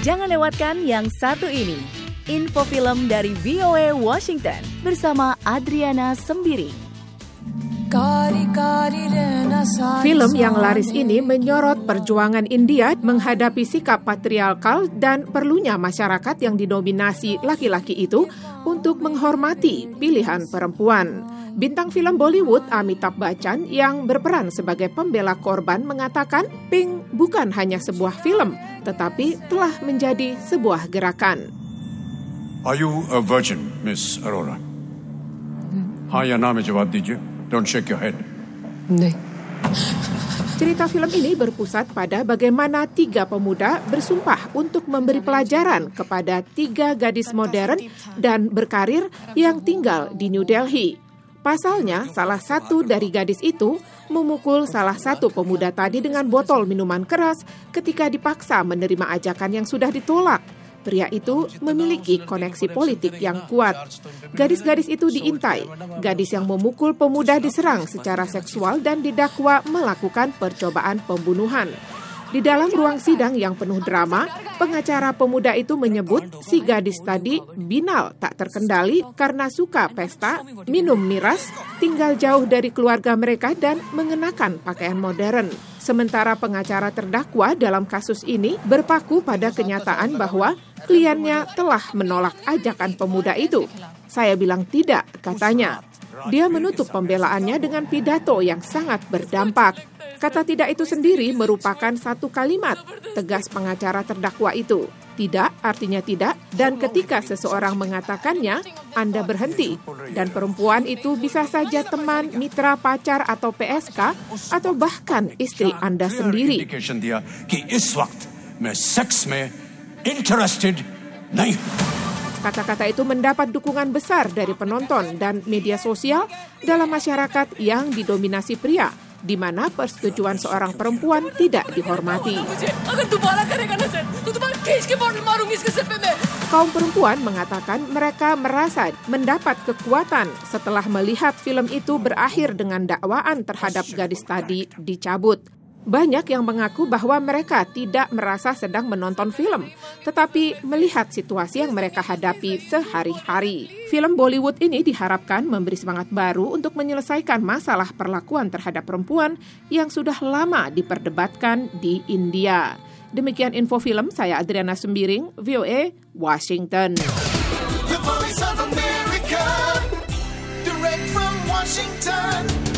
Jangan lewatkan yang satu ini. Info film dari VOA Washington bersama Adriana Sembiring. Film yang laris ini menyorot perjuangan India menghadapi sikap patriarkal dan perlunya masyarakat yang didominasi laki-laki itu untuk menghormati pilihan perempuan. Bintang film Bollywood Amitabh Bachchan yang berperan sebagai pembela korban mengatakan Pink bukan hanya sebuah film, tetapi telah menjadi sebuah gerakan. Are you a virgin, Miss Aurora? हाँ या ना में जवाब दीजिए Don't shake your head. नहीं. Cerita film ini berpusat pada bagaimana tiga pemuda bersumpah untuk memberi pelajaran kepada tiga gadis modern dan berkarir yang tinggal di New Delhi. Pasalnya, salah satu dari gadis itu memukul salah satu pemuda tadi dengan botol minuman keras ketika dipaksa menerima ajakan yang sudah ditolak. Pria itu memiliki koneksi politik yang kuat. Gadis-gadis itu diintai. Gadis yang memukul pemuda diserang secara seksual dan didakwa melakukan percobaan pembunuhan. Di dalam ruang sidang yang penuh drama, pengacara pemuda itu menyebut si gadis tadi binal tak terkendali karena suka pesta, minum miras, tinggal jauh dari keluarga mereka dan mengenakan pakaian modern. Sementara pengacara terdakwa dalam kasus ini berpaku pada kenyataan bahwa kliennya telah menolak ajakan pemuda itu. Saya bilang tidak, katanya. Dia menutup pembelaannya dengan pidato yang sangat berdampak. Kata tidak itu sendiri merupakan satu kalimat tegas pengacara terdakwa itu. Tidak artinya tidak, dan ketika seseorang mengatakannya, Anda berhenti. Dan perempuan itu bisa saja teman, mitra, pacar, atau PSK, atau bahkan istri Anda sendiri. Kata-kata itu mendapat dukungan besar dari penonton dan media sosial dalam masyarakat yang didominasi pria di mana persetujuan seorang perempuan tidak dihormati. Kaum perempuan mengatakan mereka merasa mendapat kekuatan setelah melihat film itu berakhir dengan dakwaan terhadap gadis tadi dicabut. Banyak yang mengaku bahwa mereka tidak merasa sedang menonton film, tetapi melihat situasi yang mereka hadapi sehari-hari. Film Bollywood ini diharapkan memberi semangat baru untuk menyelesaikan masalah perlakuan terhadap perempuan yang sudah lama diperdebatkan di India. Demikian info film, saya Adriana Sembiring, VOA, Washington. The Voice of America, direct from Washington.